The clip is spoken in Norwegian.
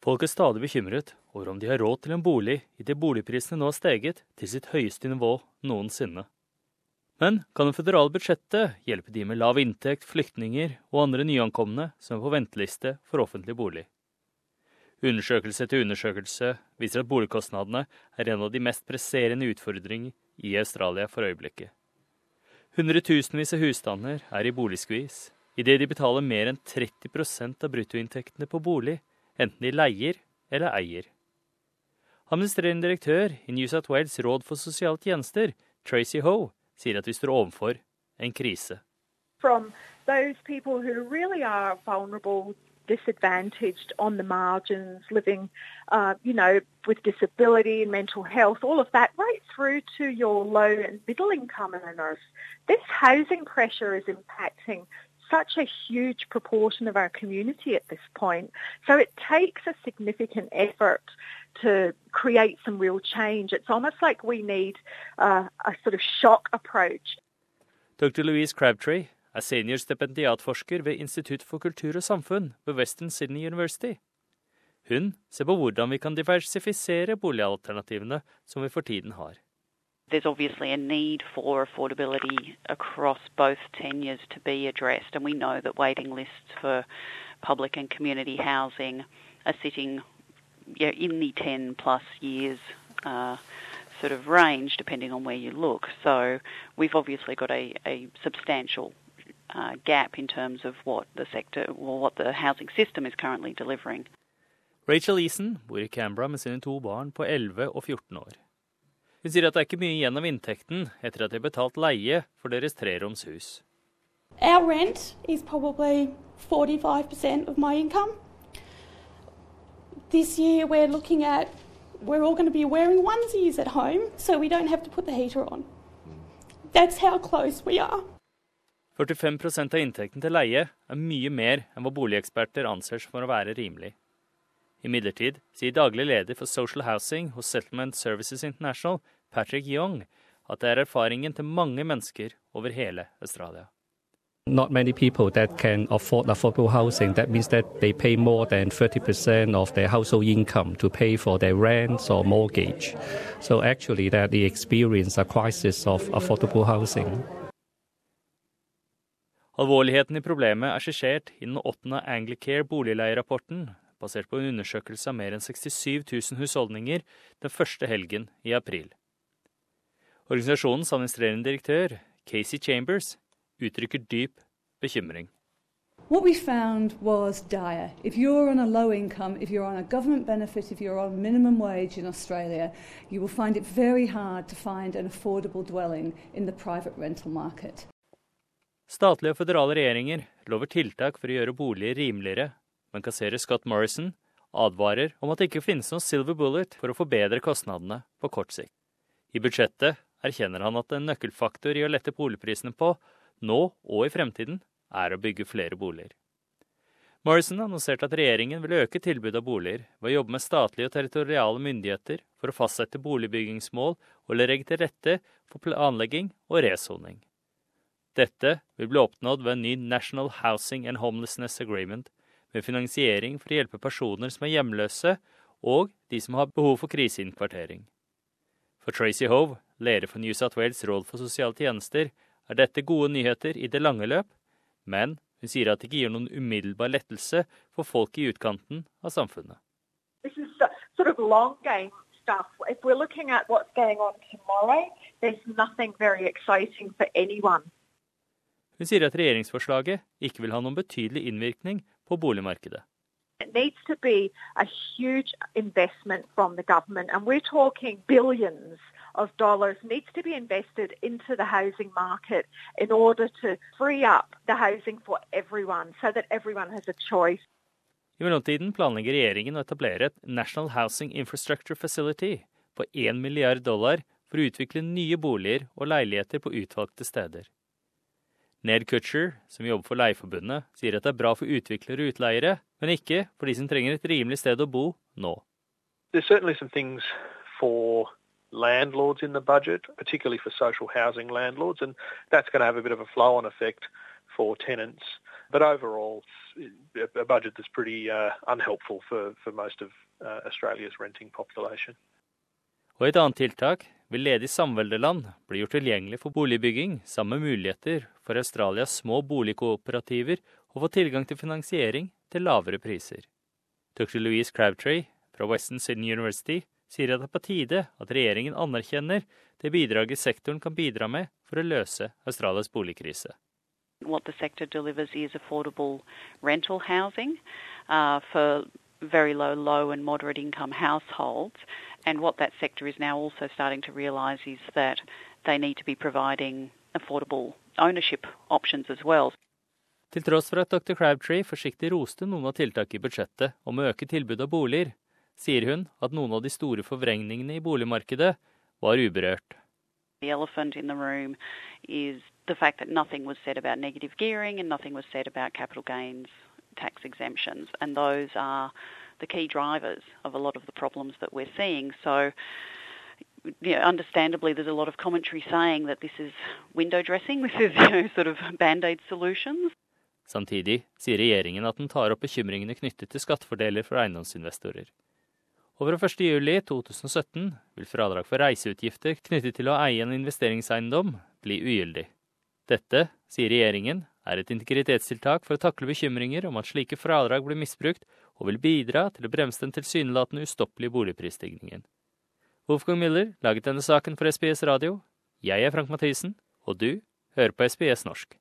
Folk er stadig bekymret over om de har råd til en bolig idet boligprisene nå har steget til sitt høyeste nivå noensinne. Men kan det føderale budsjettet hjelpe de med lav inntekt, flyktninger og andre nyankomne som er på venteliste for offentlig bolig? Undersøkelse til undersøkelse viser at boligkostnadene er en av de mest presserende utfordringer i Australia for øyeblikket. Hundretusenvis av husstander er i boligskvis, idet de betaler mer enn 30% av bruttoinntektene på bolig enten de leier eller eier. Administrerende direktør i New South Wales råd for sosiale tjenester, Tracy Ho, sier at vi står overfor en krise. From those people who really are vulnerable, disadvantaged, on the margins, living, uh, you know, with disability and mental health, all of that, right through to your low and middle income earners. This housing pressure is impacting such a huge proportion of our community at this point. So it takes a significant effort to create some real change. It's almost like we need uh, a sort of shock approach. Dr. Louise Crabtree er senior stipendiatforsker ved Institutt for kultur og samfunn ved Western Sydney University. Hun ser på hvordan vi kan diversifisere boligalternativene som vi for tiden har. There's obviously a need for affordability across both tenures to be addressed, and we know that waiting lists for public and community housing are sitting yeah, in the 10 plus years uh, sort of range, depending on where you look. So we've obviously got a, a substantial uh, gap in terms of what the sector or what the housing system is currently delivering. Rachel Eason bor i Canberra med sine to barn på 11 og 14 år. Hun sier at det er ikke mye igjen av inntekten etter at de har betalt leie for deres treroms hus. Our rent is probably 45% of my income. This year we're looking at we're all going to be wearing onesies at home so we don't have to put the heater on. That's how close we are. 45% av inntekten til leie er mye mer enn hva boligeksperter anser for å være rimelig. Imidlertid sier daglig leder for Social Housing hos Settlement Services International, Patrick Young, at det er erfaringen til mange mennesker over hele Australia. Not many people that can afford affordable housing. That means that they pay more than 30% of their household income to pay for their rent or mortgage. So actually that they experience a crisis of affordable housing. Alvorligheten i problemet er skissert i den åttende Anglicare boligleierapporten basert på en undersøkelse av mer enn 67 000 husholdninger den første helgen i april. Organisasjonens administrerende direktør, Casey Chambers, uttrykker dyp bekymring. What we found was dire. If you're on a low income, if you're on a government benefit, if you're on minimum wage in Australia, you will find it very hard to find an affordable dwelling in the private rental market. Statlige og føderale regjeringer lover tiltak for å gjøre boliger rimeligere men kasserer Scott Morrison advarer om at det ikke finnes noen silver bullet for å forbedre kostnadene på kort sikt. I budsjettet erkjenner han at en nøkkelfaktor i å lette boligprisene på, nå og i fremtiden, er å bygge flere boliger. Morrison annonserte at regjeringen vil øke tilbudet av boliger ved å jobbe med statlige og territoriale myndigheter for å fastsette boligbyggingsmål og legge til rette for planlegging og resoning. Dette vil bli oppnådd ved en ny National Housing and Homelessness Agreement med finansiering for å hjelpe personer som er hjemløse, og de som har behov for kriseinnkvartering. For Tracy Hove, leder for New South Wales råd for sosiale tjenester, er dette gode nyheter i det lange løp, men hun sier at det ikke gir noen umiddelbar lettelse for folk i utkanten av samfunnet. Sort of. If we're looking at what's going on tomorrow, there's nothing very exciting for anyone. Hun sier at regjeringsforslaget ikke vil ha noen betydelig innvirkning på boligmarkedet. It needs to be a huge investment from the government, and we're talking billions of dollars needs to be invested into the housing market in order to free up the housing for everyone, so that everyone has a choice. I mellomtiden planlegger regjeringen å etablere et National Housing Infrastructure Facility på 1 milliard dollar for å utvikle nye boliger og leiligheter på utvalgte steder. Ned Kutcher, som jobber for Leieforbundet, sier at det er bra for utviklere og utleiere, men ikke for de som trenger et rimelig sted å bo nå. landlords in the budget, particularly for social housing landlords, and that's going to have a bit of a flow-on effect for tenants But overall, a budget that's pretty uh, unhelpful for, for most of uh, Australia's renting population. Og et annet tiltak vil ledig samveldeland bli gjort tilgjengelig for boligbygging, sammen med muligheter for Australias små boligkooperativer å få tilgang til finansiering til lavere priser. Dr. Louise Crabtree fra Western Sydney University sier at det er på tide at regjeringen anerkjenner det bidraget sektoren kan bidra med for å løse Australias boligkrise. What the sector delivers is affordable rental housing uh, for very low, low and moderate income households. And what that sector is now also starting to realise is that they need to be providing affordable ownership options as well. Til tross for at Dr. Crabtree forsiktig roste noen av tiltakene i budsjettet om å øke tilbudet av boliger, sier hun at noen av de store forvrengningene i boligmarkedet var uberørt. The elephant in the room is the fact that nothing was said about negative gearing and nothing was said about capital gains tax exemptions, and those are the key drivers of a lot of the problems that we're seeing. So, you know, understandably, there's a lot of commentary saying that this is window dressing, this is you know, sort of band-aid solutions. Samtidig sier regjeringen at den tar opp bekymringene knyttet til skattefordeler for eiendomsinvestorer. Og fra 1.7.2017 vil fradrag for reiseutgifter knyttet til å eie en investeringseiendom bli ugyldig. Dette, sier regjeringen, er et integritetstiltak for å takle bekymringer om at slike fradrag blir misbrukt, og vil bidra til å bremse den tilsynelatende ustoppelige boligprisstigningen. Wolfgang Miller laget denne saken for SBS Radio. Jeg er Frank Mathisen, og du hører på SBS norsk.